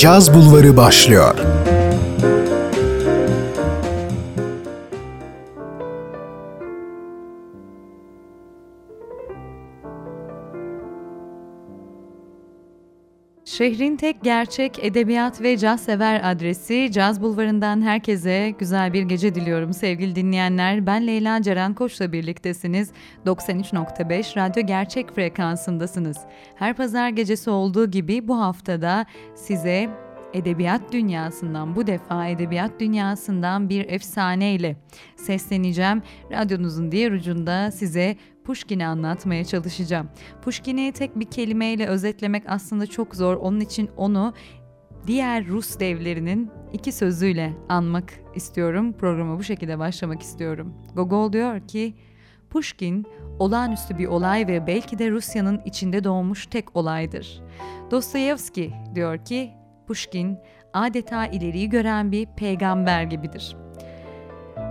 Caz Bulvarı başlıyor. Şehrin tek gerçek edebiyat ve caz sever adresi Caz Bulvarı'ndan herkese güzel bir gece diliyorum sevgili dinleyenler. Ben Leyla Ceren Koç'la birliktesiniz. 93.5 Radyo Gerçek frekansındasınız. Her pazar gecesi olduğu gibi bu haftada size edebiyat dünyasından bu defa edebiyat dünyasından bir efsaneyle sesleneceğim. Radyonuzun diğer ucunda size Pushkin'i anlatmaya çalışacağım. Pushkin'i tek bir kelimeyle özetlemek aslında çok zor. Onun için onu diğer Rus devlerinin iki sözüyle anmak istiyorum. Programa bu şekilde başlamak istiyorum. Gogol diyor ki, Pushkin olağanüstü bir olay ve belki de Rusya'nın içinde doğmuş tek olaydır. Dostoyevski diyor ki, Pushkin adeta ileriyi gören bir peygamber gibidir.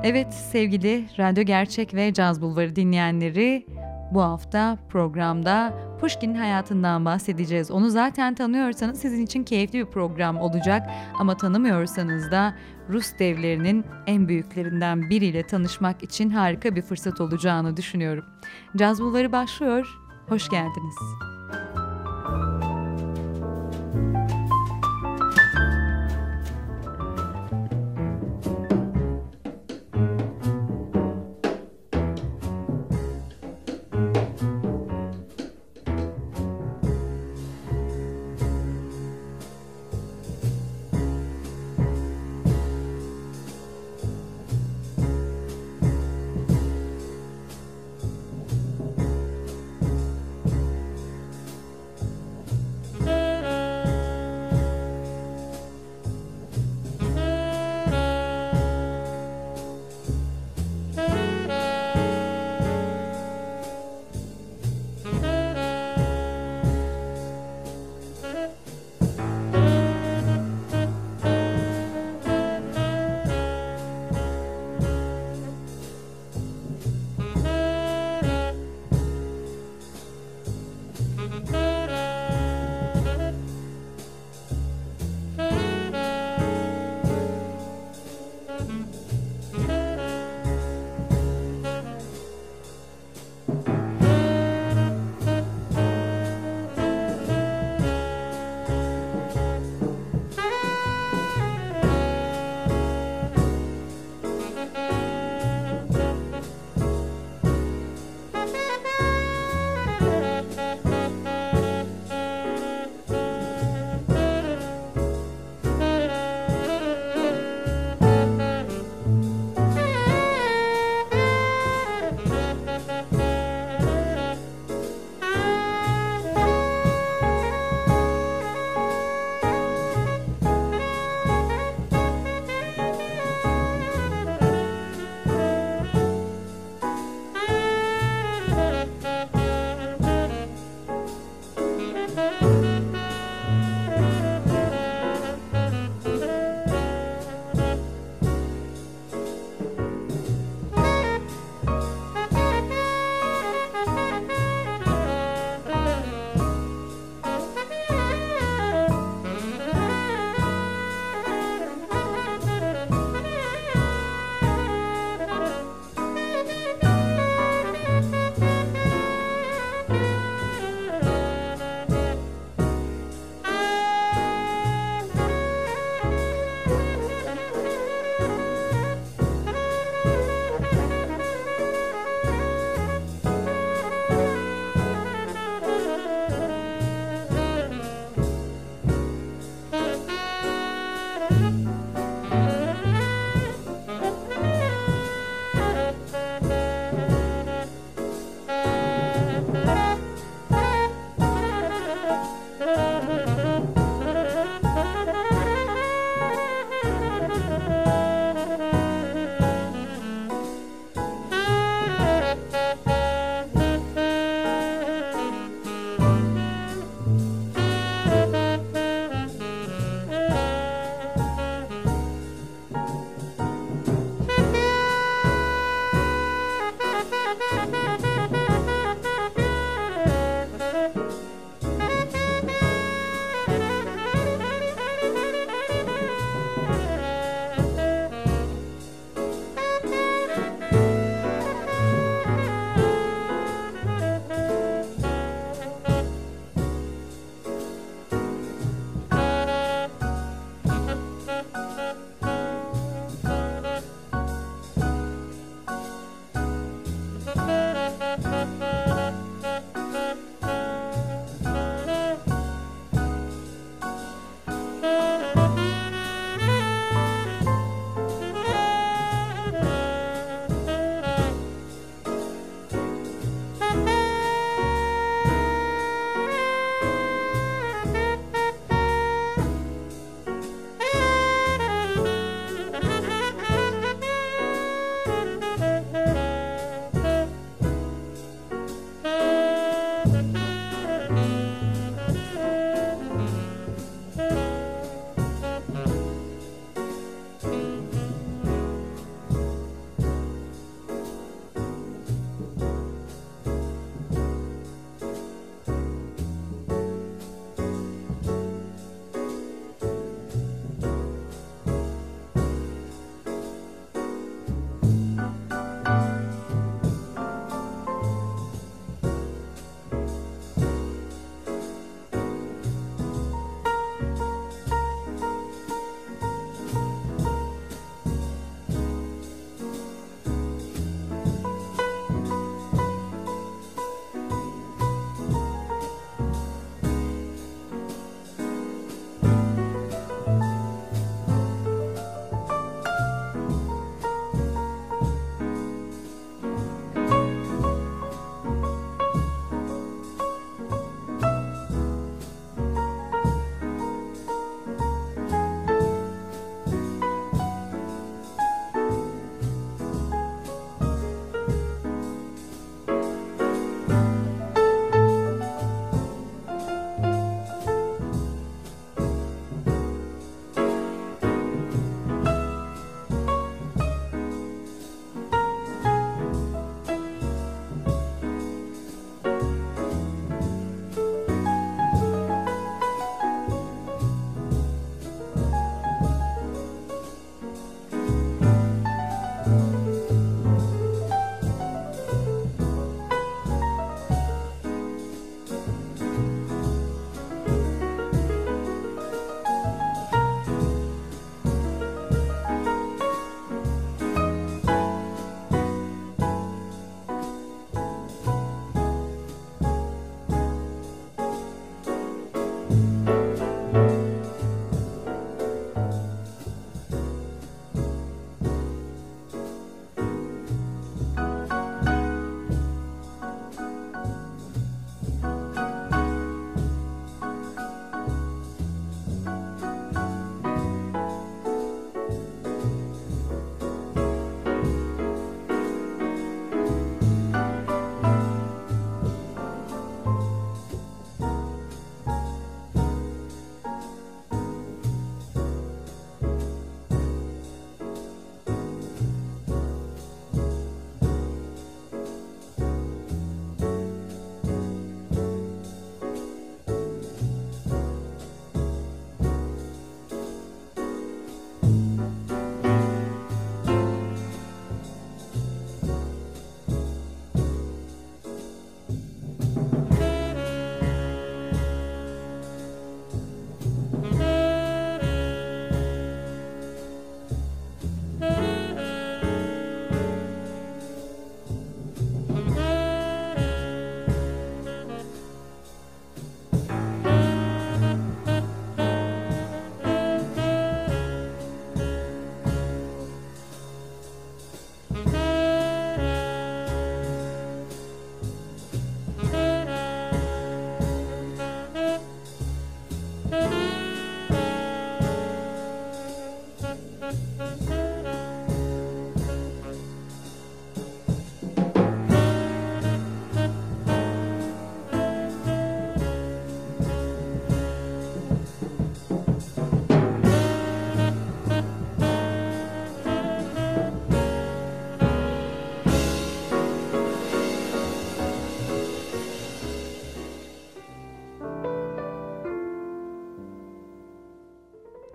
Evet sevgili Radyo Gerçek ve Caz Bulvarı dinleyenleri bu hafta programda Pushkin'in hayatından bahsedeceğiz. Onu zaten tanıyorsanız sizin için keyifli bir program olacak ama tanımıyorsanız da Rus devlerinin en büyüklerinden biriyle tanışmak için harika bir fırsat olacağını düşünüyorum. Caz Bulvarı başlıyor. Hoş geldiniz.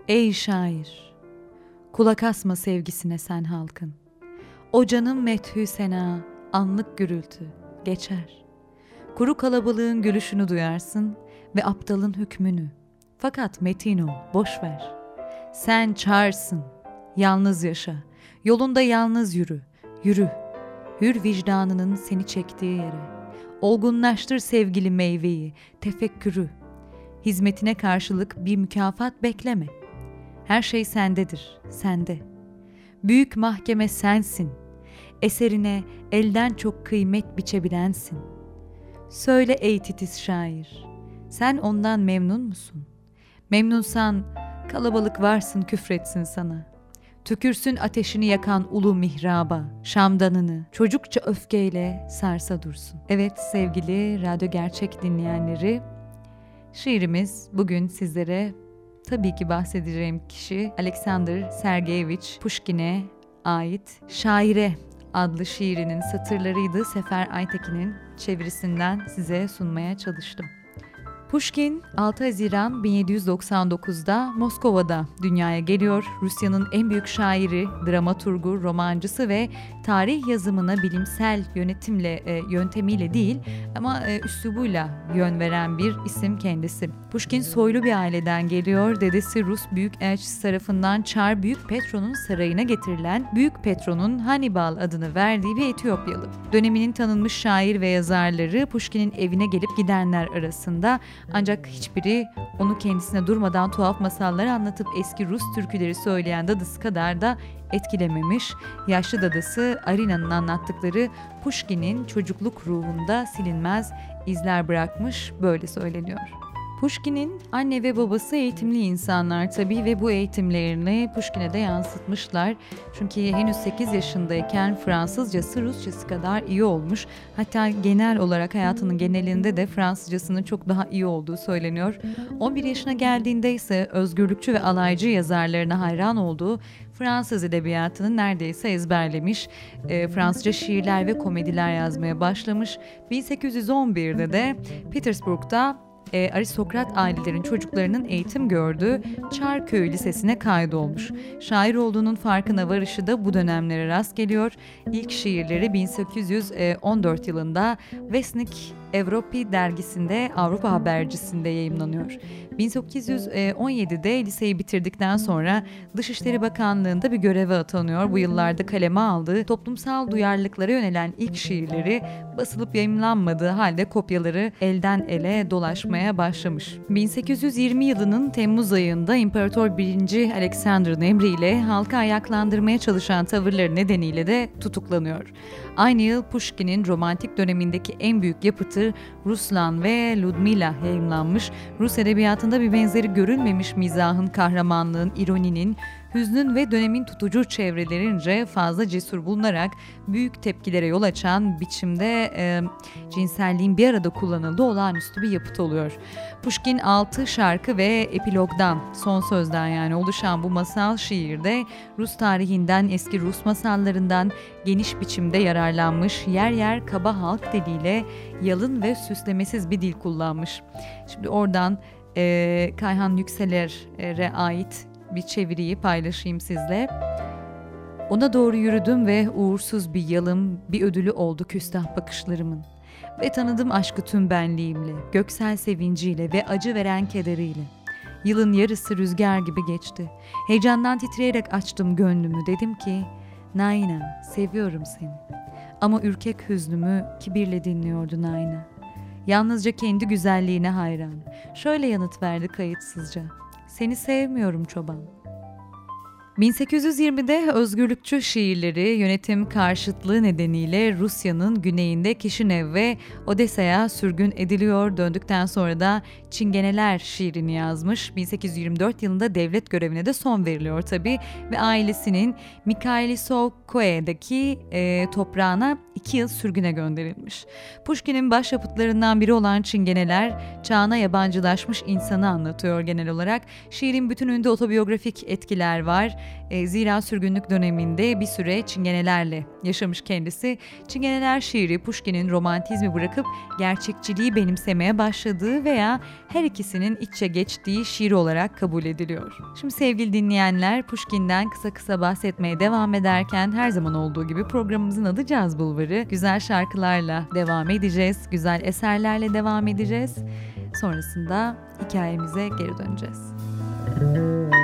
Ey şair, kulak asma sevgisine sen halkın. O canım methü sena, anlık gürültü, geçer. Kuru kalabalığın gülüşünü duyarsın ve aptalın hükmünü. Fakat metin ol, boş ver. Sen çarsın, yalnız yaşa, yolunda yalnız yürü, yürü. Hür vicdanının seni çektiği yere. Olgunlaştır sevgili meyveyi, tefekkürü. Hizmetine karşılık bir mükafat bekleme. Her şey sendedir, sende. Büyük mahkeme sensin. Eserine elden çok kıymet biçebilensin. Söyle ey titiz şair, sen ondan memnun musun? Memnunsan kalabalık varsın küfretsin sana.'' Tükürsün ateşini yakan ulu mihraba, şamdanını çocukça öfkeyle sarsa dursun. Evet sevgili radyo gerçek dinleyenleri, şiirimiz bugün sizlere tabii ki bahsedeceğim kişi Alexander Sergeyevich Pushkin'e ait Şaire adlı şiirinin satırlarıydı. Sefer Aytekin'in çevirisinden size sunmaya çalıştım. Pushkin 6 Haziran 1799'da Moskova'da dünyaya geliyor. Rusya'nın en büyük şairi, dramaturgu, romancısı ve tarih yazımına bilimsel yönetimle e, yöntemiyle değil ama e, üslubuyla yön veren bir isim kendisi. Pushkin soylu bir aileden geliyor. Dedesi Rus büyük elçisi tarafından Çar Büyük Petro'nun sarayına getirilen Büyük Petro'nun Hannibal adını verdiği bir Etiyopyalı. Döneminin tanınmış şair ve yazarları Pushkin'in evine gelip gidenler arasında ancak hiçbiri onu kendisine durmadan tuhaf masallar anlatıp eski Rus türküleri söyleyen dadısı kadar da etkilememiş. Yaşlı dadısı Arina'nın anlattıkları Pushkin'in çocukluk ruhunda silinmez izler bırakmış böyle söyleniyor. Pushkin'in anne ve babası eğitimli insanlar tabii ve bu eğitimlerini Pushkin'e de yansıtmışlar. Çünkü henüz 8 yaşındayken Fransızcası Rusçası kadar iyi olmuş. Hatta genel olarak hayatının genelinde de Fransızcasının çok daha iyi olduğu söyleniyor. 11 yaşına geldiğinde ise özgürlükçü ve alaycı yazarlarına hayran olduğu Fransız edebiyatını neredeyse ezberlemiş. E, Fransızca şiirler ve komediler yazmaya başlamış. 1811'de de Petersburg'da e, aristokrat ailelerin çocuklarının eğitim gördüğü Çarköy Lisesi'ne kaydolmuş. Şair olduğunun farkına varışı da bu dönemlere rast geliyor. İlk şiirleri 1814 yılında Vesnik Avropi dergisinde Avrupa Habercisi'nde yayımlanıyor. 1817'de liseyi bitirdikten sonra Dışişleri Bakanlığı'nda bir göreve atanıyor. Bu yıllarda kaleme aldığı toplumsal duyarlılıklara yönelen ilk şiirleri basılıp yayımlanmadığı halde kopyaları elden ele dolaşmaya başlamış. 1820 yılının Temmuz ayında İmparator 1. Alexander'ın emriyle halka ayaklandırmaya çalışan tavırları nedeniyle de tutuklanıyor. Aynı yıl Pushkin'in romantik dönemindeki en büyük yapıtı Ruslan ve Ludmila yayımlanmış. Rus edebiyatında bir benzeri görülmemiş mizahın, kahramanlığın, ironinin, hüznün ve dönemin tutucu çevrelerince fazla cesur bulunarak büyük tepkilere yol açan biçimde e, cinselliğin bir arada kullanıldığı olağanüstü bir yapıt oluyor. Pushkin 6 şarkı ve epilogdan, son sözden yani oluşan bu masal şiirde Rus tarihinden, eski Rus masallarından geniş biçimde yararlanmış, yer yer kaba halk diliyle yalın ve süslemesiz bir dil kullanmış. Şimdi oradan e, Kayhan Yükseler'e ait bir çeviriyi paylaşayım sizle. Ona doğru yürüdüm ve uğursuz bir yalım, bir ödülü oldu küstah bakışlarımın. Ve tanıdım aşkı tüm benliğimle, göksel sevinciyle ve acı veren kederiyle. Yılın yarısı rüzgar gibi geçti. Heyecandan titreyerek açtım gönlümü. Dedim ki, Naina, seviyorum seni. Ama ürkek hüznümü kibirle dinliyordu Naina. Yalnızca kendi güzelliğine hayran. Şöyle yanıt verdi kayıtsızca. Seni sevmiyorum çoban. 1820'de özgürlükçü şiirleri yönetim karşıtlığı nedeniyle Rusya'nın güneyinde Kişinev ve Odessa'ya sürgün ediliyor. Döndükten sonra da Çingeneler şiirini yazmış. 1824 yılında devlet görevine de son veriliyor tabi ve ailesinin Mikhailisovkoe'deki e, toprağına iki yıl sürgüne gönderilmiş. Pushkin'in başyapıtlarından biri olan Çingeneler çağına yabancılaşmış insanı anlatıyor genel olarak. Şiirin bütününde otobiyografik etkiler var E, zira sürgünlük döneminde bir süre çingenelerle yaşamış kendisi. Çingeneler şiiri Pushkin'in romantizmi bırakıp gerçekçiliği benimsemeye başladığı veya her ikisinin içe geçtiği şiir olarak kabul ediliyor. Şimdi sevgili dinleyenler Pushkin'den kısa kısa bahsetmeye devam ederken her zaman olduğu gibi programımızın adı Caz Bulvarı. Güzel şarkılarla devam edeceğiz, güzel eserlerle devam edeceğiz. Sonrasında hikayemize geri döneceğiz. Müzik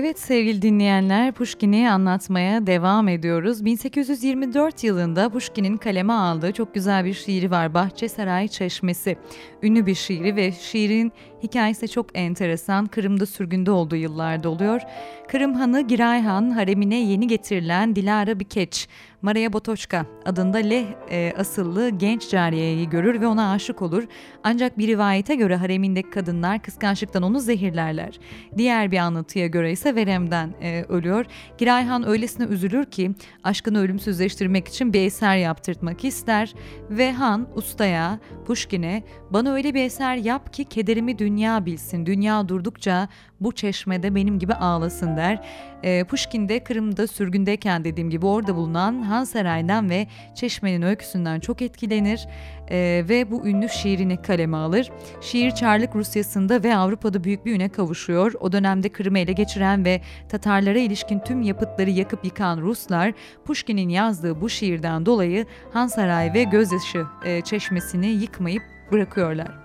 Evet sevgili dinleyenler Pushkin'i anlatmaya devam ediyoruz. 1824 yılında Pushkin'in kaleme aldığı çok güzel bir şiiri var Bahçe Saray Çeşmesi. Ünlü bir şiiri ve şiirin hikayesi çok enteresan. Kırım'da sürgünde olduğu yıllarda oluyor. Kırım Hanı Giray Han haremine yeni getirilen Dilara Bikeç, Maria Botoçka adında Leh e, asıllı genç cariyeyi görür ve ona aşık olur. Ancak bir rivayete göre haremindeki kadınlar kıskançlıktan onu zehirlerler. Diğer bir anlatıya göre ise veremden e, ölüyor. Giray Han öylesine üzülür ki aşkını ölümsüzleştirmek için bir eser yaptırtmak ister ve Han ustaya, Pushkin'e bana öyle bir eser yap ki kederimi dünya bilsin. Dünya durdukça bu çeşmede benim gibi ağlasın der. E, Pushkin de Kırım'da sürgündeyken dediğim gibi orada bulunan Han Saray'dan ve Çeşme'nin öyküsünden çok etkilenir e, ve bu ünlü şiirini kaleme alır. Şiir Çarlık Rusyası'nda ve Avrupa'da büyük bir üne kavuşuyor. O dönemde Kırım'ı ele geçiren ve Tatarlara ilişkin tüm yapıtları yakıp yıkan Ruslar Pushkin'in yazdığı bu şiirden dolayı Han Saray ve Gözyaşı e, Çeşmesi'ni yıkmayıp bırakıyorlar.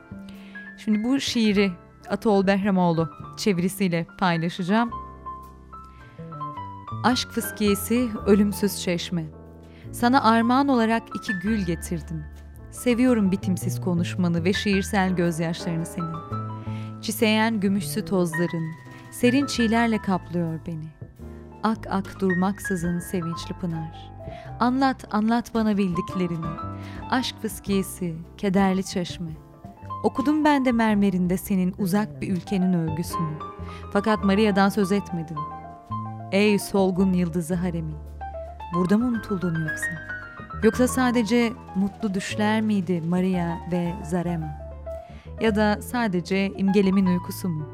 Şimdi bu şiiri Atol Behramoğlu çevirisiyle paylaşacağım. Aşk fıskiyesi ölümsüz çeşme. Sana armağan olarak iki gül getirdim. Seviyorum bitimsiz konuşmanı ve şiirsel gözyaşlarını senin. Çiseyen gümüşsü tozların, serin çiğlerle kaplıyor beni. Ak ak durmaksızın sevinçli pınar. Anlat, anlat bana bildiklerini. Aşk fıskiyesi, kederli çeşme. Okudum ben de mermerinde senin uzak bir ülkenin övgüsünü. Fakat Maria'dan söz etmedin. Ey solgun yıldızı haremin. Burada mı unutuldun yoksa? Yoksa sadece mutlu düşler miydi Maria ve Zarema? Ya da sadece imgelemin uykusu mu?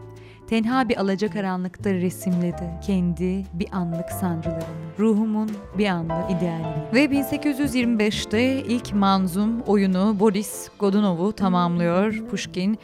Tenha bir alacakaranlıkta resimledi kendi bir anlık sancılarını, ruhumun bir anlık idealini. Ve 1825'te ilk manzum oyunu Boris Godunov'u tamamlıyor Pushkin.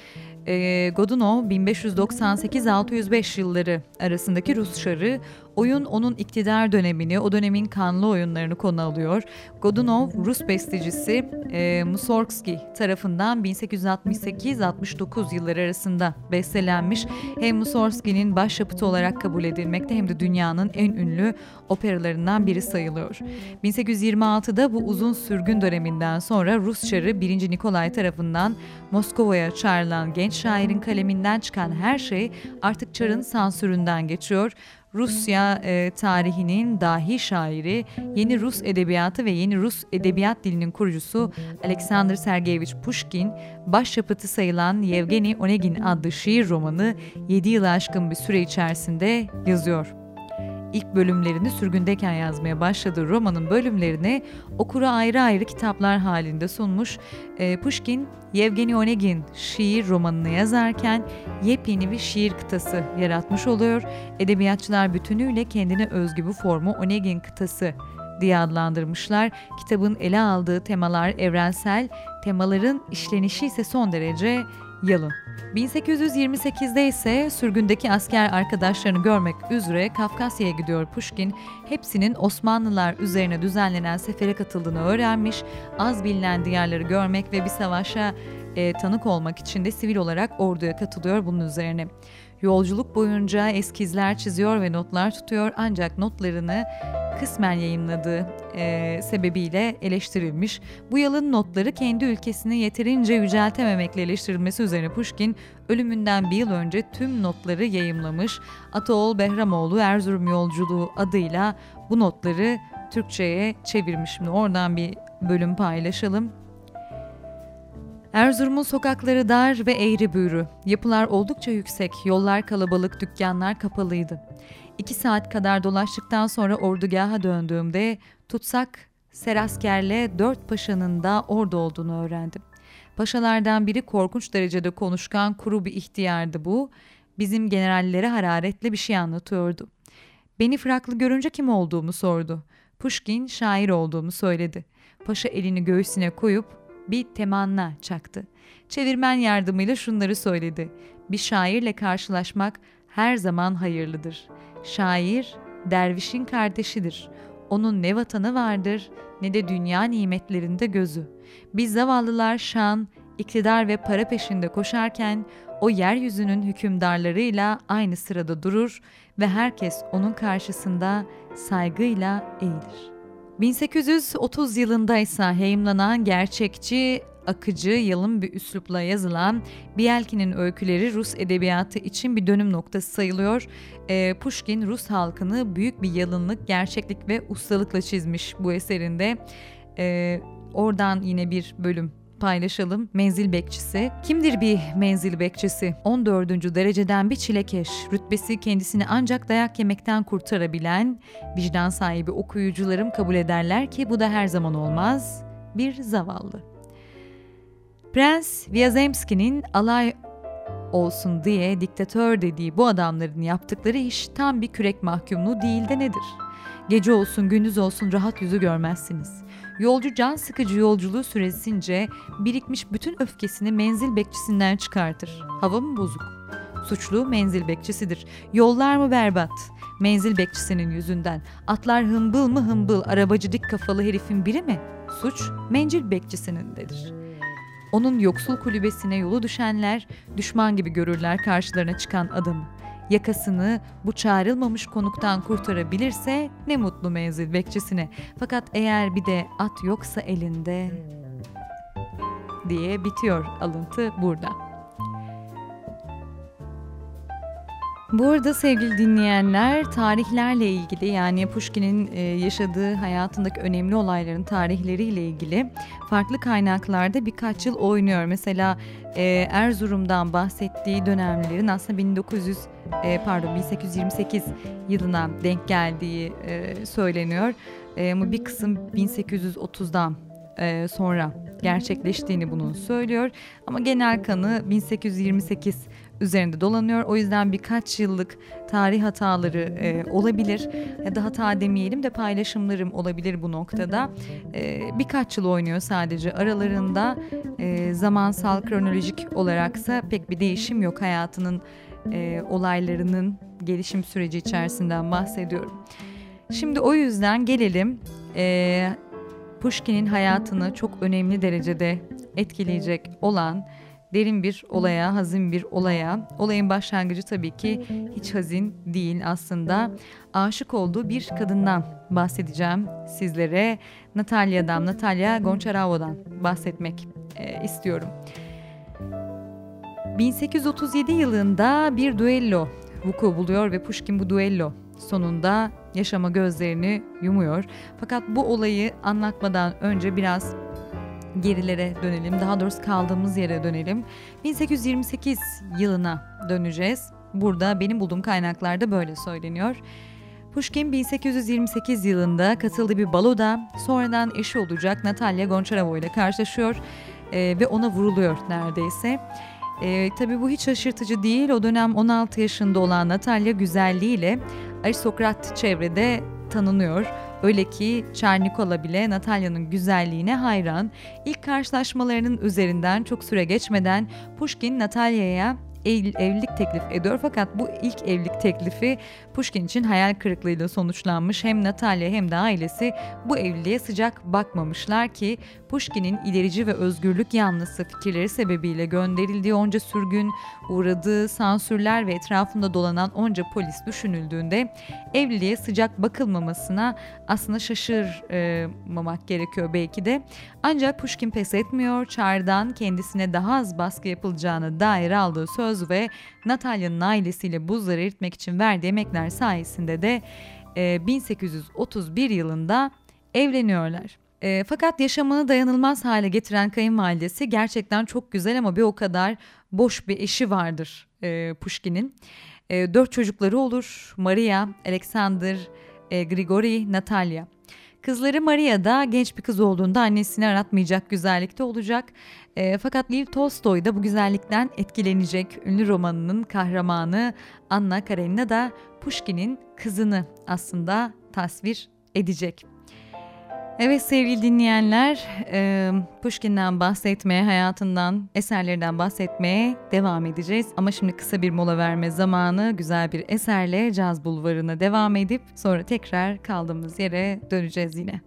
E, Godunov 1598-605 yılları arasındaki Rus şarı Oyun onun iktidar dönemini, o dönemin kanlı oyunlarını konu alıyor. Godunov, Rus bestecisi e, Mussorgsky tarafından 1868-69 yılları arasında bestelenmiş. Hem Mussorgsky'nin başyapıtı olarak kabul edilmekte hem de dünyanın en ünlü operalarından biri sayılıyor. 1826'da bu uzun sürgün döneminden sonra Rus Çarı 1. Nikolay tarafından Moskova'ya çağrılan genç şairin kaleminden çıkan her şey artık Çar'ın sansüründen geçiyor. Rusya e, tarihinin dahi şairi, yeni Rus edebiyatı ve yeni Rus edebiyat dilinin kurucusu Alexander Sergeyevich Pushkin, başyapıtı sayılan Yevgeny Onegin adlı şiir romanı 7 yılı aşkın bir süre içerisinde yazıyor ilk bölümlerini sürgündeyken yazmaya başladığı romanın bölümlerini okura ayrı ayrı kitaplar halinde sunmuş. E, Pushkin, Yevgeny Onegin şiir romanını yazarken yepyeni bir şiir kıtası yaratmış oluyor. Edebiyatçılar bütünüyle kendine özgü bu formu Onegin kıtası diye adlandırmışlar. Kitabın ele aldığı temalar evrensel, temaların işlenişi ise son derece yalın. 1828'de ise sürgündeki asker arkadaşlarını görmek üzere Kafkasya'ya gidiyor Pushkin. Hepsinin Osmanlılar üzerine düzenlenen sefere katıldığını öğrenmiş. Az bilinen diyarları görmek ve bir savaşa e, tanık olmak için de sivil olarak orduya katılıyor bunun üzerine. Yolculuk boyunca eskizler çiziyor ve notlar tutuyor ancak notlarını kısmen yayınladığı e, sebebiyle eleştirilmiş. Bu yalın notları kendi ülkesini yeterince yüceltememekle eleştirilmesi üzerine Pushkin ölümünden bir yıl önce tüm notları yayımlamış. Ataol Behramoğlu Erzurum Yolculuğu adıyla bu notları Türkçe'ye çevirmiş. Şimdi oradan bir bölüm paylaşalım. Erzurum'un sokakları dar ve eğri büğrü. Yapılar oldukça yüksek, yollar kalabalık, dükkanlar kapalıydı. İki saat kadar dolaştıktan sonra ordugaha döndüğümde tutsak Serasker'le dört paşanın da orada olduğunu öğrendim. Paşalardan biri korkunç derecede konuşkan kuru bir ihtiyardı bu. Bizim generallere hararetle bir şey anlatıyordu. Beni fraklı görünce kim olduğumu sordu. Pushkin şair olduğumu söyledi. Paşa elini göğsüne koyup bir temanna çaktı. Çevirmen yardımıyla şunları söyledi. Bir şairle karşılaşmak her zaman hayırlıdır. Şair, dervişin kardeşidir. Onun ne vatanı vardır ne de dünya nimetlerinde gözü. Biz zavallılar şan, iktidar ve para peşinde koşarken o yeryüzünün hükümdarlarıyla aynı sırada durur ve herkes onun karşısında saygıyla eğilir. 1830 yılında ise yayımlanan gerçekçi, akıcı, yalın bir üslupla yazılan Bielkin'in öyküleri Rus edebiyatı için bir dönüm noktası sayılıyor. E, Pushkin Rus halkını büyük bir yalınlık, gerçeklik ve ustalıkla çizmiş bu eserinde. E, oradan yine bir bölüm paylaşalım. Menzil bekçisi. Kimdir bir menzil bekçisi? 14. dereceden bir çilekeş. Rütbesi kendisini ancak dayak yemekten kurtarabilen, vicdan sahibi okuyucularım kabul ederler ki bu da her zaman olmaz. Bir zavallı. Prens Vyazemski'nin alay olsun diye diktatör dediği bu adamların yaptıkları iş tam bir kürek mahkumluğu değil de nedir? Gece olsun gündüz olsun rahat yüzü görmezsiniz. Yolcu can sıkıcı yolculuğu süresince birikmiş bütün öfkesini menzil bekçisinden çıkartır. Hava mı bozuk? Suçlu menzil bekçisidir. Yollar mı berbat? Menzil bekçisinin yüzünden. Atlar hımbıl mı hımbıl, arabacı dik kafalı herifin biri mi? Suç menzil bekçisinindedir. Onun yoksul kulübesine yolu düşenler düşman gibi görürler karşılarına çıkan adamı yakasını bu çağrılmamış konuktan kurtarabilirse ne mutlu menzil bekçisine. Fakat eğer bir de at yoksa elinde diye bitiyor alıntı burada. Burada sevgili dinleyenler tarihlerle ilgili yani Pushkin'in e, yaşadığı hayatındaki önemli olayların tarihleriyle ilgili farklı kaynaklarda birkaç yıl oynuyor. Mesela e, Erzurum'dan bahsettiği dönemlerin aslında 1900 e, pardon 1828 yılına denk geldiği söyleniyor. Ama bir kısım 1830'dan sonra gerçekleştiğini bunun söylüyor. Ama genel kanı 1828 üzerinde dolanıyor. O yüzden birkaç yıllık tarih hataları e, olabilir ya da hata demeyelim de paylaşımlarım olabilir bu noktada. E, birkaç yıl oynuyor sadece aralarında e, zamansal kronolojik olaraksa pek bir değişim yok hayatının e, olaylarının gelişim süreci içerisinden bahsediyorum. Şimdi o yüzden gelelim e, Pushkin'in hayatını çok önemli derecede etkileyecek olan derin bir olaya, hazin bir olaya. Olayın başlangıcı tabii ki hiç hazin değil aslında. Aşık olduğu bir kadından bahsedeceğim sizlere. Natalya'dan, Natalya Gonçarao'dan bahsetmek e, istiyorum. 1837 yılında bir duello vuku buluyor ve Pushkin bu duello sonunda yaşama gözlerini yumuyor. Fakat bu olayı anlatmadan önce biraz gerilere dönelim. Daha doğrusu kaldığımız yere dönelim. 1828 yılına döneceğiz. Burada benim bulduğum kaynaklarda böyle söyleniyor. Pushkin 1828 yılında katıldığı bir baloda sonradan eşi olacak Natalya Gonçarova ile karşılaşıyor e, ve ona vuruluyor neredeyse. E, tabii bu hiç şaşırtıcı değil. O dönem 16 yaşında olan Natalya güzelliğiyle aristokrat çevrede tanınıyor. Öyle ki Çernikola bile Natalya'nın güzelliğine hayran. İlk karşılaşmalarının üzerinden çok süre geçmeden Pushkin Natalya'ya evlilik teklif ediyor. Fakat bu ilk evlilik teklifi Pushkin için hayal kırıklığıyla sonuçlanmış. Hem Natalya hem de ailesi bu evliliğe sıcak bakmamışlar ki Pushkin'in ilerici ve özgürlük yanlısı fikirleri sebebiyle gönderildiği onca sürgün, uğradığı sansürler ve etrafında dolanan onca polis düşünüldüğünde evliliğe sıcak bakılmamasına aslında şaşırmamak gerekiyor belki de. Ancak Pushkin pes etmiyor. Çar'dan kendisine daha az baskı yapılacağına dair aldığı söz ve Natalya'nın ailesiyle buzları eritmek için verdiği emekler sayesinde de e, 1831 yılında evleniyorlar. E, fakat yaşamını dayanılmaz hale getiren kayınvalidesi gerçekten çok güzel ama bir o kadar boş bir eşi vardır e, Pushkin'in. E, dört çocukları olur. Maria, Alexander, e, Grigori, Natalya. Kızları Maria da genç bir kız olduğunda annesini aratmayacak güzellikte olacak. E, fakat Liv Tolstoy da bu güzellikten etkilenecek. Ünlü romanının kahramanı Anna Karenina da Pushkin'in kızını aslında tasvir edecek. Evet sevgili dinleyenler, e, Pushkin'den bahsetmeye, hayatından, eserlerinden bahsetmeye devam edeceğiz. Ama şimdi kısa bir mola verme zamanı, güzel bir eserle Caz Bulvarı'na devam edip sonra tekrar kaldığımız yere döneceğiz yine.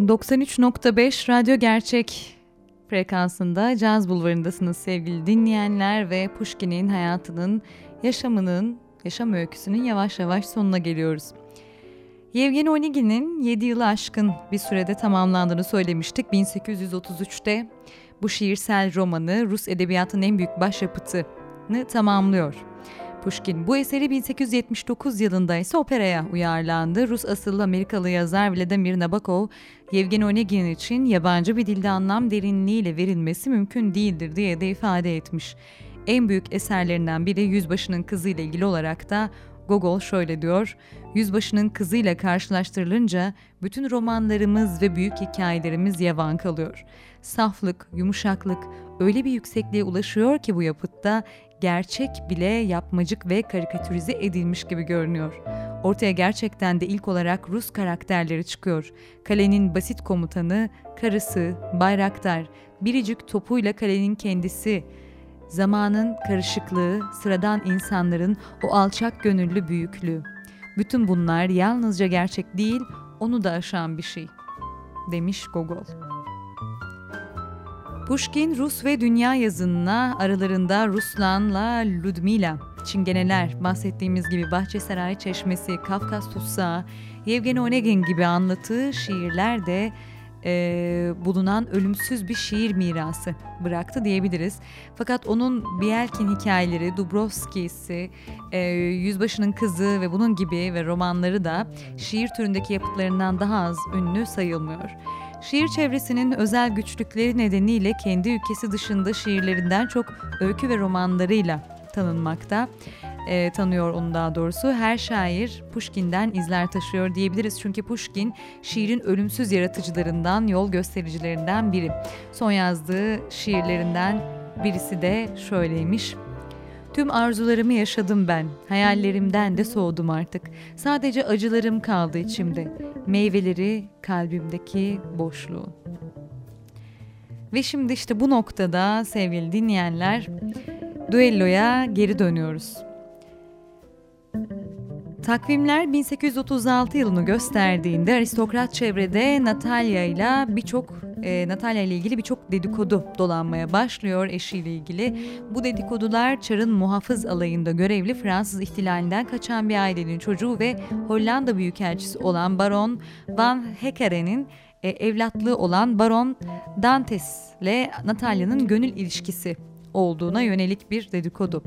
...93.5 Radyo Gerçek frekansında Caz Bulvarı'ndasınız sevgili dinleyenler... ...ve Pushkin'in hayatının, yaşamının, yaşam öyküsünün yavaş yavaş sonuna geliyoruz. Yevgeni Onigin'in 7 yılı aşkın bir sürede tamamlandığını söylemiştik. 1833'te bu şiirsel romanı Rus edebiyatının en büyük başyapıtını tamamlıyor. Pushkin. Bu eseri 1879 yılında ise operaya uyarlandı. Rus asıllı Amerikalı yazar Vladimir Nabokov, Yevgeni Onegin için yabancı bir dilde anlam derinliğiyle verilmesi mümkün değildir diye de ifade etmiş. En büyük eserlerinden biri Yüzbaşı'nın kızı ile ilgili olarak da Gogol şöyle diyor, Yüzbaşı'nın kızıyla karşılaştırılınca bütün romanlarımız ve büyük hikayelerimiz yavan kalıyor. Saflık, yumuşaklık öyle bir yüksekliğe ulaşıyor ki bu yapıtta gerçek bile yapmacık ve karikatürize edilmiş gibi görünüyor. Ortaya gerçekten de ilk olarak Rus karakterleri çıkıyor. Kalenin basit komutanı, karısı, bayraktar, biricik topuyla kalenin kendisi, zamanın karışıklığı, sıradan insanların o alçak gönüllü büyüklüğü. Bütün bunlar yalnızca gerçek değil, onu da aşan bir şey, demiş Gogol. Pushkin Rus ve dünya yazınına aralarında Ruslan'la Ludmila, Çingeneler, bahsettiğimiz gibi Bahçesaray Çeşmesi, Kafkas Tutsağı, Yevgeni Onegin gibi anlattığı şiirler de e, bulunan ölümsüz bir şiir mirası bıraktı diyebiliriz. Fakat onun Bielkin hikayeleri, Dubrovski'si, e, Yüzbaşı'nın Kızı ve bunun gibi ve romanları da şiir türündeki yapıtlarından daha az ünlü sayılmıyor. Şiir çevresinin özel güçlükleri nedeniyle kendi ülkesi dışında şiirlerinden çok öykü ve romanlarıyla tanınmakta. E, tanıyor onu daha doğrusu. Her şair Pushkin'den izler taşıyor diyebiliriz. Çünkü Pushkin şiirin ölümsüz yaratıcılarından, yol göstericilerinden biri. Son yazdığı şiirlerinden birisi de şöyleymiş. Tüm arzularımı yaşadım ben, hayallerimden de soğudum artık. Sadece acılarım kaldı içimde, meyveleri kalbimdeki boşluğu. Ve şimdi işte bu noktada sevgili dinleyenler, düelloya geri dönüyoruz. Takvimler 1836 yılını gösterdiğinde aristokrat çevrede Natalya ile birçok e, Natalya ile ilgili birçok dedikodu dolanmaya başlıyor eşiyle ilgili. Bu dedikodular Çar'ın muhafız alayında görevli Fransız ihtilalinden kaçan bir ailenin çocuğu ve Hollanda Büyükelçisi olan Baron Van Heckeren'in e, evlatlığı olan Baron Dantes ile Natalya'nın gönül ilişkisi olduğuna yönelik bir dedikodu.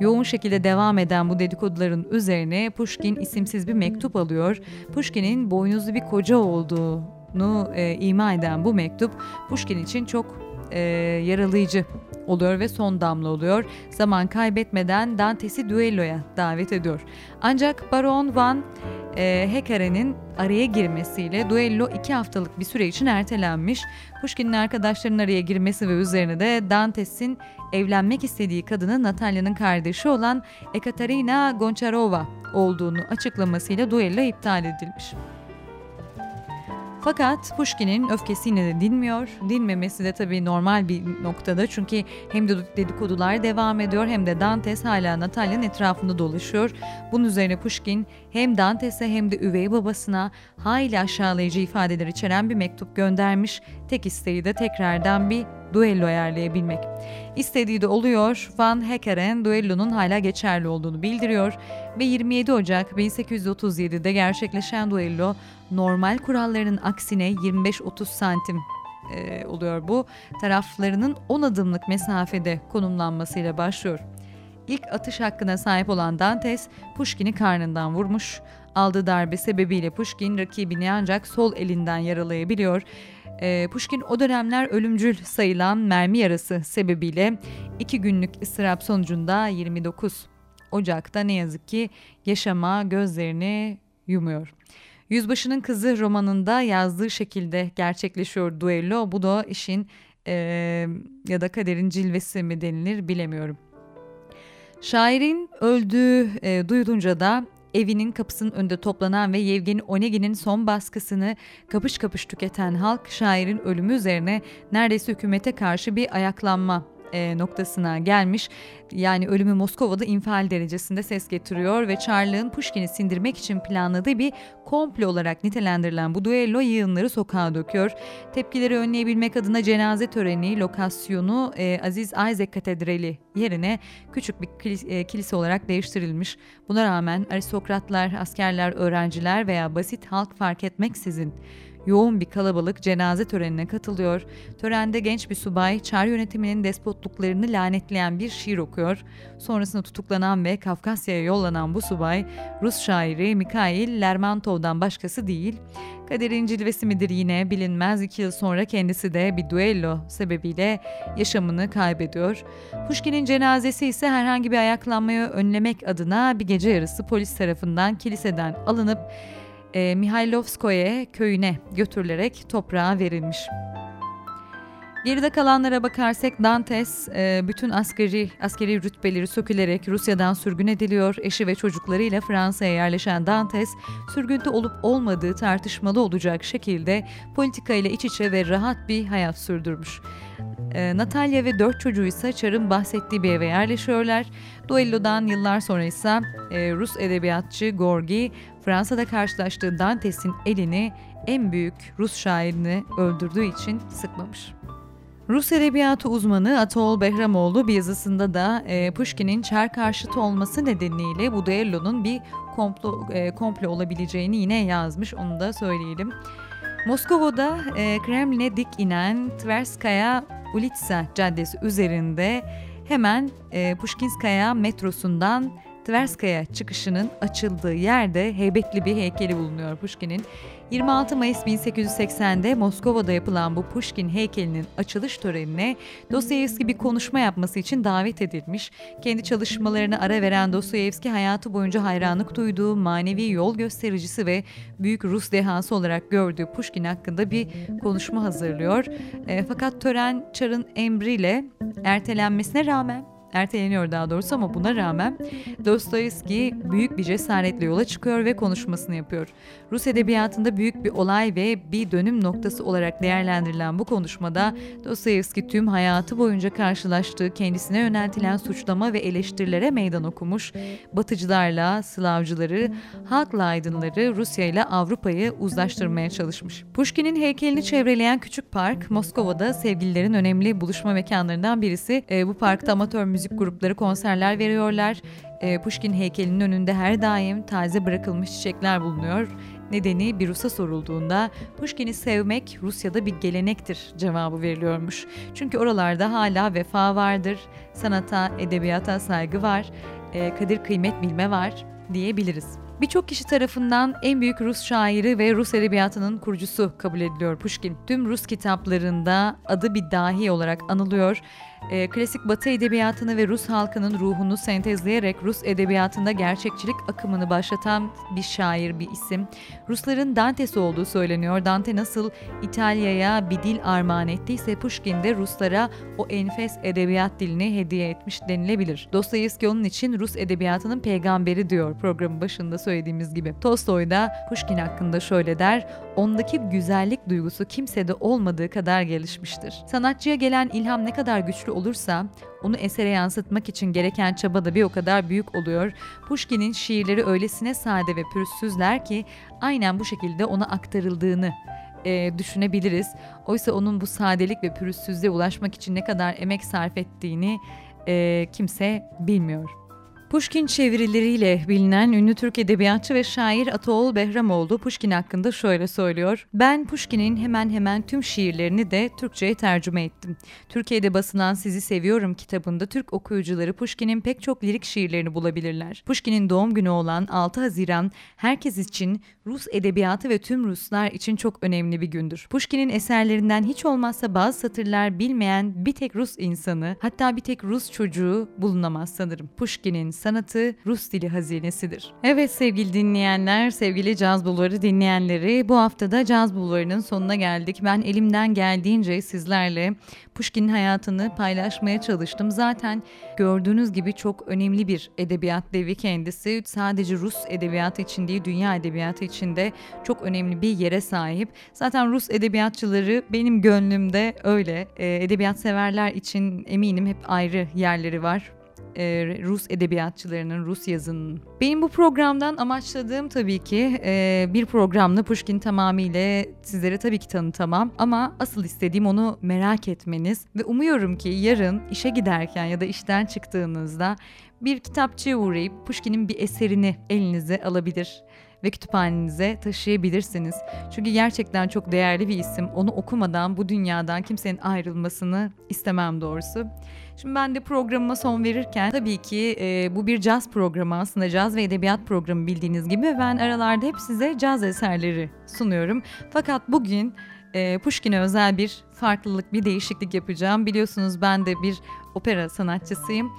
Yoğun şekilde devam eden bu dedikoduların üzerine Pushkin isimsiz bir mektup alıyor. Pushkin'in boynuzlu bir koca olduğunu e, ima eden bu mektup Pushkin için çok e, yaralayıcı oluyor ve son damla oluyor. Zaman kaybetmeden Dantes'i düelloya davet ediyor. Ancak Baron Van e, Hekare'nin araya girmesiyle duello iki haftalık bir süre için ertelenmiş. Pushkin'in arkadaşlarının araya girmesi ve üzerine de Dantes'in evlenmek istediği kadının Natalya'nın kardeşi olan Ekaterina Goncharova olduğunu açıklamasıyla duello iptal edilmiş. Fakat Pushkin'in öfkesi yine de dinmiyor. Dinmemesi de tabii normal bir noktada çünkü hem de dedikodular devam ediyor hem de Dantes hala Natalya'nın etrafında dolaşıyor. Bunun üzerine Pushkin hem Dantes'e hem de üvey babasına hayli aşağılayıcı ifadeler içeren bir mektup göndermiş. Tek isteği de tekrardan bir duello ayarlayabilmek. İstediği de oluyor. Van Heckeren duellonun hala geçerli olduğunu bildiriyor ve 27 Ocak 1837'de gerçekleşen duello normal kurallarının aksine 25-30 santim e, oluyor bu. Taraflarının 10 adımlık mesafede konumlanmasıyla başlıyor. İlk atış hakkına sahip olan Dantes, Pushkin'i karnından vurmuş. Aldığı darbe sebebiyle Pushkin rakibini ancak sol elinden yaralayabiliyor e, Pushkin o dönemler ölümcül sayılan mermi yarası sebebiyle iki günlük ıstırap sonucunda 29 Ocak'ta ne yazık ki yaşama gözlerini yumuyor. Yüzbaşının Kızı romanında yazdığı şekilde gerçekleşiyor duello. Bu da işin e, ya da kaderin cilvesi mi denilir bilemiyorum. Şairin öldüğü e, duyulunca da Evinin kapısının önünde toplanan ve Yevgeni Onegin'in son baskısını kapış kapış tüketen halk şairin ölümü üzerine neredeyse hükümete karşı bir ayaklanma e, noktasına gelmiş. Yani ölümü Moskova'da infial derecesinde ses getiriyor ve Çarlığın Pushkin'i sindirmek için planladığı bir komplo olarak nitelendirilen bu duello yığınları sokağa döküyor. Tepkileri önleyebilmek adına cenaze töreni lokasyonu e, Aziz Isaac Katedrali yerine küçük bir e, kilise olarak değiştirilmiş. Buna rağmen aristokratlar, askerler, öğrenciler veya basit halk fark etmeksizin yoğun bir kalabalık cenaze törenine katılıyor. Törende genç bir subay Çar yönetiminin despotluklarını lanetleyen bir şiir okuyor. Sonrasında tutuklanan ve Kafkasya'ya yollanan bu subay Rus şairi Mikhail Lermontov'dan başkası değil. Kaderin cilvesi midir yine bilinmez iki yıl sonra kendisi de bir duello sebebiyle yaşamını kaybediyor. Pushkin'in cenazesi ise herhangi bir ayaklanmayı önlemek adına bir gece yarısı polis tarafından kiliseden alınıp e, Mihailovskoye köyüne götürülerek toprağa verilmiş. Geride kalanlara bakarsak Dantes e, bütün askeri askeri rütbeleri sökülerek Rusya'dan sürgün ediliyor. Eşi ve çocuklarıyla Fransa'ya yerleşen Dantes, sürgünde olup olmadığı tartışmalı olacak şekilde politika ile iç içe ve rahat bir hayat sürdürmüş. E, Natalya ve dört çocuğu ise Çar'ın bahsettiği bir eve yerleşiyorlar. Duello'dan yıllar sonra ise e, Rus edebiyatçı Gorgi, Fransa'da karşılaştığı Dantes'in elini en büyük Rus şairini öldürdüğü için sıkmamış. Rus edebiyatı uzmanı Atol Behramoğlu bir yazısında da e, Pushkin'in Çar karşıtı olması nedeniyle bu düellonun bir komplo, e, komplo olabileceğini yine yazmış. Onu da söyleyelim. Moskova'da e, Kremlin'e dik inen Tverskaya Ulitsa Caddesi üzerinde hemen e, Pushkinskaya metrosundan Tverskaya çıkışının açıldığı yerde heybetli bir heykeli bulunuyor Pushkin'in. 26 Mayıs 1880'de Moskova'da yapılan bu Pushkin heykelinin açılış törenine Dostoyevski bir konuşma yapması için davet edilmiş. Kendi çalışmalarını ara veren Dostoyevski hayatı boyunca hayranlık duyduğu manevi yol göstericisi ve büyük Rus dehası olarak gördüğü Pushkin hakkında bir konuşma hazırlıyor. E, fakat tören Çar'ın emriyle ertelenmesine rağmen erteleniyor daha doğrusu ama buna rağmen Dostoyevski büyük bir cesaretle yola çıkıyor ve konuşmasını yapıyor. Rus edebiyatında büyük bir olay ve bir dönüm noktası olarak değerlendirilen bu konuşmada Dostoyevski tüm hayatı boyunca karşılaştığı kendisine yöneltilen suçlama ve eleştirilere meydan okumuş, batıcılarla Slavcıları, halkla aydınları Rusya ile Avrupa'yı uzlaştırmaya çalışmış. Pushkin'in heykelini çevreleyen küçük park Moskova'da sevgililerin önemli buluşma mekanlarından birisi. E, bu parkta amatör müzik grupları konserler veriyorlar. E, Pushkin heykelinin önünde her daim taze bırakılmış çiçekler bulunuyor. Nedeni bir Rus'a sorulduğunda Pushkin'i sevmek Rusya'da bir gelenektir cevabı veriliyormuş. Çünkü oralarda hala vefa vardır, sanata, edebiyata saygı var, e, kadir kıymet bilme var diyebiliriz. Birçok kişi tarafından en büyük Rus şairi ve Rus edebiyatının kurucusu kabul ediliyor Pushkin. Tüm Rus kitaplarında adı bir dahi olarak anılıyor e, klasik Batı edebiyatını ve Rus halkının ruhunu sentezleyerek Rus edebiyatında gerçekçilik akımını başlatan bir şair, bir isim. Rusların Dante'si olduğu söyleniyor. Dante nasıl İtalya'ya bir dil armağan ettiyse Pushkin de Ruslara o enfes edebiyat dilini hediye etmiş denilebilir. Dostoyevski onun için Rus edebiyatının peygamberi diyor programın başında söylediğimiz gibi. Tolstoy da Pushkin hakkında şöyle der, ondaki güzellik duygusu kimsede olmadığı kadar gelişmiştir. Sanatçıya gelen ilham ne kadar güçlü güçlü olursa onu esere yansıtmak için gereken çaba da bir o kadar büyük oluyor. Pushkin'in şiirleri öylesine sade ve pürüzsüzler ki aynen bu şekilde ona aktarıldığını e, düşünebiliriz. Oysa onun bu sadelik ve pürüzsüzlüğe ulaşmak için ne kadar emek sarf ettiğini e, kimse bilmiyor. Pushkin çevirileriyle bilinen ünlü Türk edebiyatçı ve şair Ataol Behramoğlu Pushkin hakkında şöyle söylüyor. Ben Pushkin'in hemen hemen tüm şiirlerini de Türkçe'ye tercüme ettim. Türkiye'de basılan Sizi Seviyorum kitabında Türk okuyucuları Pushkin'in pek çok lirik şiirlerini bulabilirler. Pushkin'in doğum günü olan 6 Haziran herkes için Rus edebiyatı ve tüm Ruslar için çok önemli bir gündür. Pushkin'in eserlerinden hiç olmazsa bazı satırlar bilmeyen bir tek Rus insanı hatta bir tek Rus çocuğu bulunamaz sanırım. Pushkin'in sanatı Rus dili hazinesidir. Evet sevgili dinleyenler, sevgili Caz Bulvarı dinleyenleri bu haftada Caz Bulvarı'nın sonuna geldik. Ben elimden geldiğince sizlerle Pushkin'in hayatını paylaşmaya çalıştım. Zaten gördüğünüz gibi çok önemli bir edebiyat devi kendisi. Sadece Rus edebiyatı için değil, dünya edebiyatı için de çok önemli bir yere sahip. Zaten Rus edebiyatçıları benim gönlümde öyle. Edebiyat severler için eminim hep ayrı yerleri var e, Rus edebiyatçılarının, Rus yazının. Benim bu programdan amaçladığım tabii ki e, bir programla Pushkin tamamıyla sizlere tabii ki tanıtamam ama asıl istediğim onu merak etmeniz ve umuyorum ki yarın işe giderken ya da işten çıktığınızda bir kitapçıya uğrayıp Pushkin'in bir eserini elinize alabilir ve kütüphanenize taşıyabilirsiniz. Çünkü gerçekten çok değerli bir isim. Onu okumadan bu dünyadan kimsenin ayrılmasını istemem doğrusu. Şimdi ben de programıma son verirken tabii ki e, bu bir caz programı aslında caz ve edebiyat programı bildiğiniz gibi ben aralarda hep size caz eserleri sunuyorum. Fakat bugün e, Pushkin'e özel bir farklılık, bir değişiklik yapacağım. Biliyorsunuz ben de bir opera sanatçısıyım.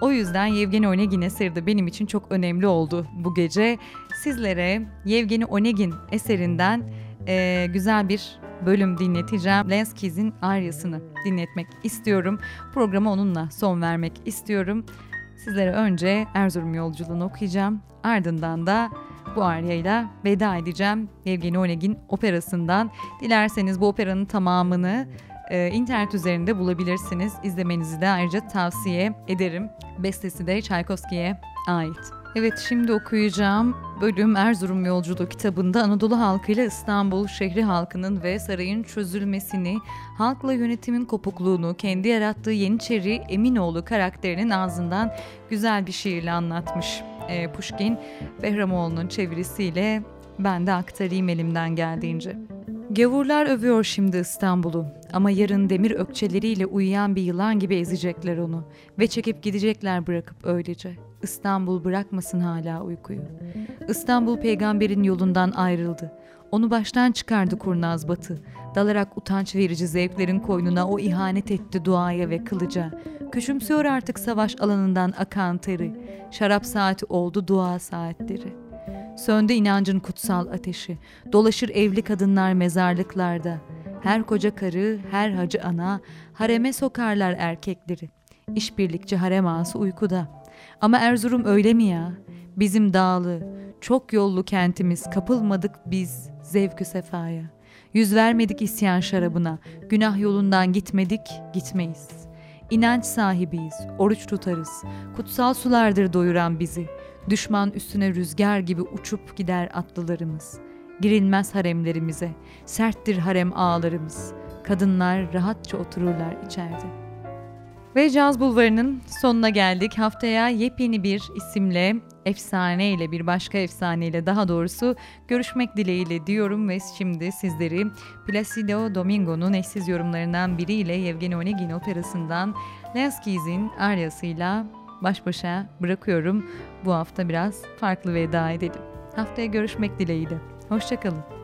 O yüzden Yevgeni Onegin eseri de benim için çok önemli oldu bu gece. Sizlere Yevgeni Onegin eserinden e, güzel bir bölüm dinleteceğim. Lenskiz'in Aryasını dinletmek istiyorum. Programa onunla son vermek istiyorum. Sizlere önce Erzurum yolculuğunu okuyacağım. Ardından da bu aryayla veda edeceğim. Yevgeni Onegin operasından. Dilerseniz bu operanın tamamını e, internet üzerinde bulabilirsiniz. İzlemenizi de ayrıca tavsiye ederim. Bestesi de Çaykovski'ye ait. Evet şimdi okuyacağım bölüm Erzurum Yolculuğu kitabında Anadolu halkıyla İstanbul şehri halkının ve sarayın çözülmesini, halkla yönetimin kopukluğunu, kendi yarattığı Yeniçeri Eminoğlu karakterinin ağzından güzel bir şiirle anlatmış e, Pushkin. Behramoğlu'nun çevirisiyle ben de aktarayım elimden geldiğince. Gavurlar övüyor şimdi İstanbul'u ama yarın demir ökçeleriyle uyuyan bir yılan gibi ezecekler onu ve çekip gidecekler bırakıp öylece. İstanbul bırakmasın hala uykuyu. İstanbul peygamberin yolundan ayrıldı. Onu baştan çıkardı kurnaz batı. Dalarak utanç verici zevklerin koynuna o ihanet etti duaya ve kılıca. Küçümsüyor artık savaş alanından akan teri. Şarap saati oldu dua saatleri. Söndü inancın kutsal ateşi. Dolaşır evli kadınlar mezarlıklarda. Her koca karı, her hacı ana, hareme sokarlar erkekleri. İşbirlikçi harem ağası uykuda. Ama Erzurum öyle mi ya? Bizim dağlı, çok yollu kentimiz kapılmadık biz zevkü sefaya. Yüz vermedik isyan şarabına, günah yolundan gitmedik, gitmeyiz. İnanç sahibiyiz, oruç tutarız. Kutsal sulardır doyuran bizi. Düşman üstüne rüzgar gibi uçup gider atlılarımız. Girilmez haremlerimize, serttir harem ağlarımız. Kadınlar rahatça otururlar içeride. Ve Caz Bulvarı'nın sonuna geldik. Haftaya yepyeni bir isimle, efsane ile bir başka efsane ile daha doğrusu görüşmek dileğiyle diyorum ve şimdi sizleri Placido Domingo'nun eşsiz yorumlarından biriyle Yevgeni Onegin operasından Lenskiz'in aryasıyla baş başa bırakıyorum. Bu hafta biraz farklı veda edelim. Haftaya görüşmek dileğiyle. Hoşçakalın.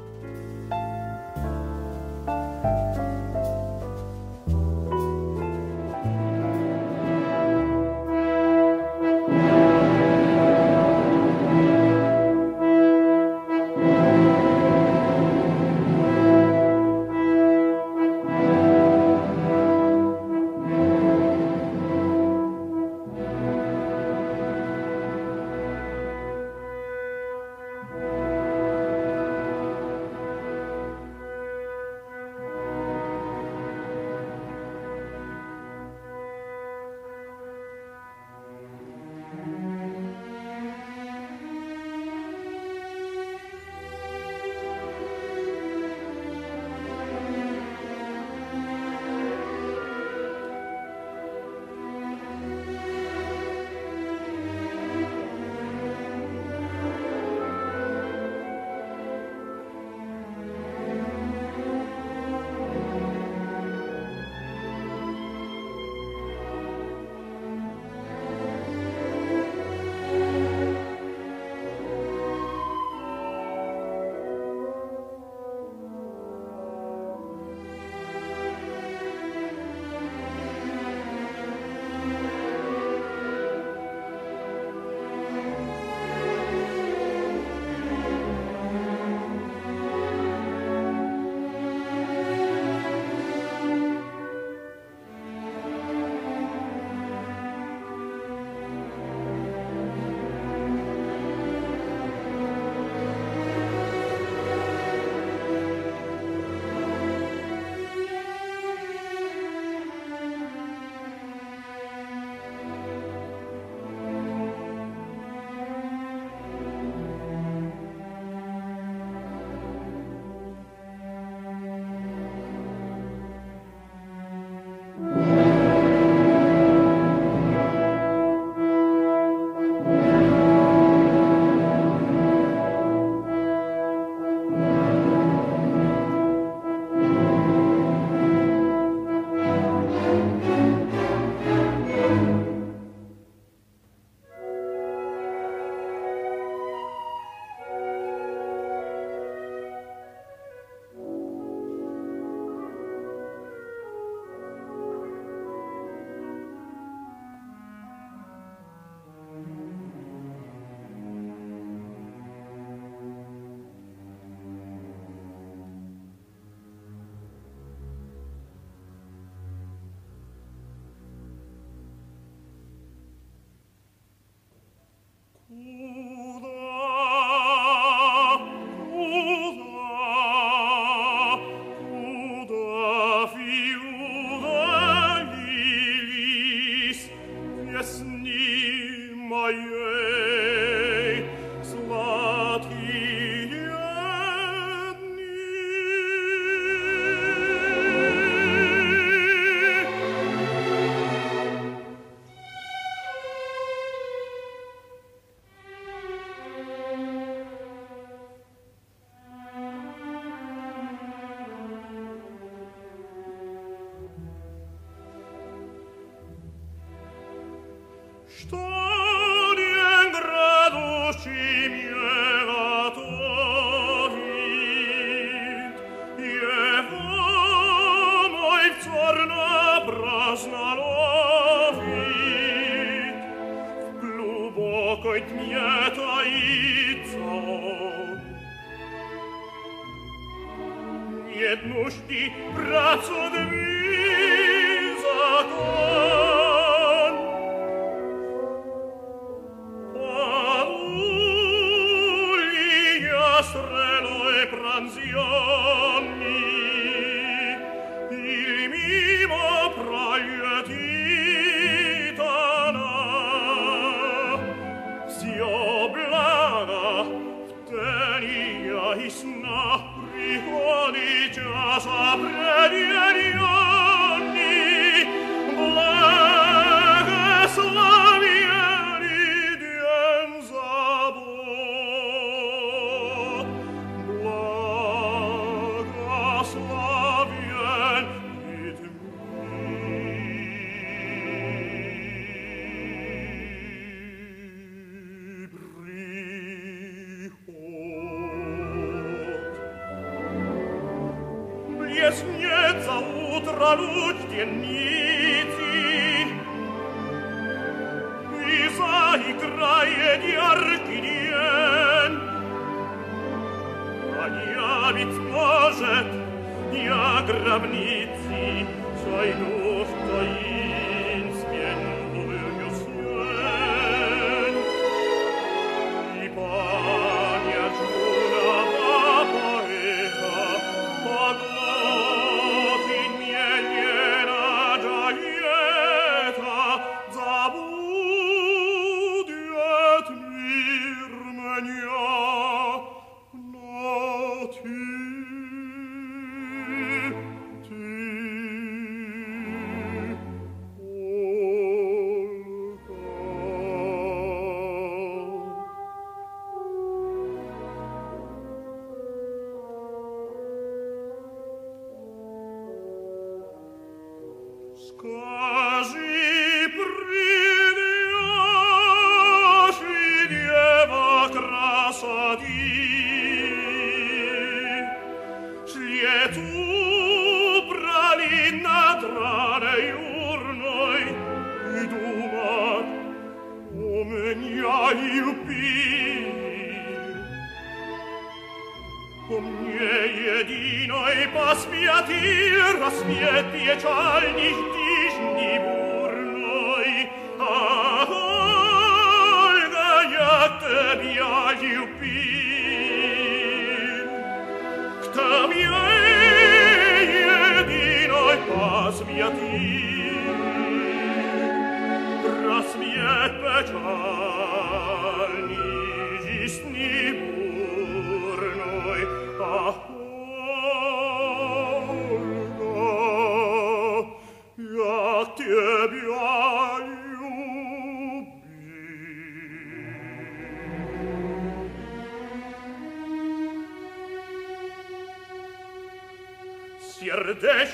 Yeah.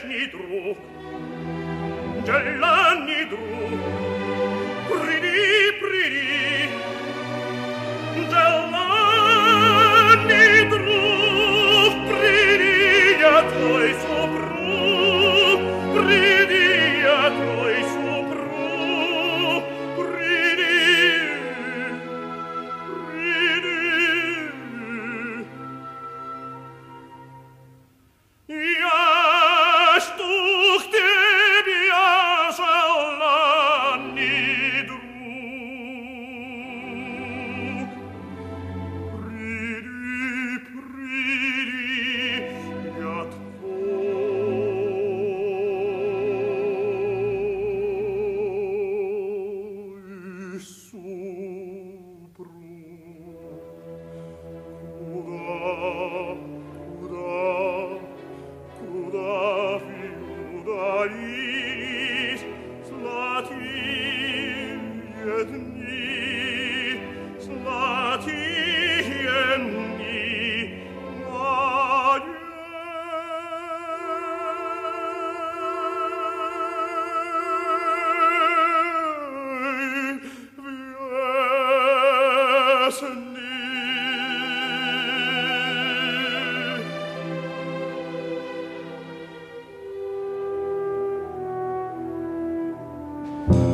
Сердечний друг, желанный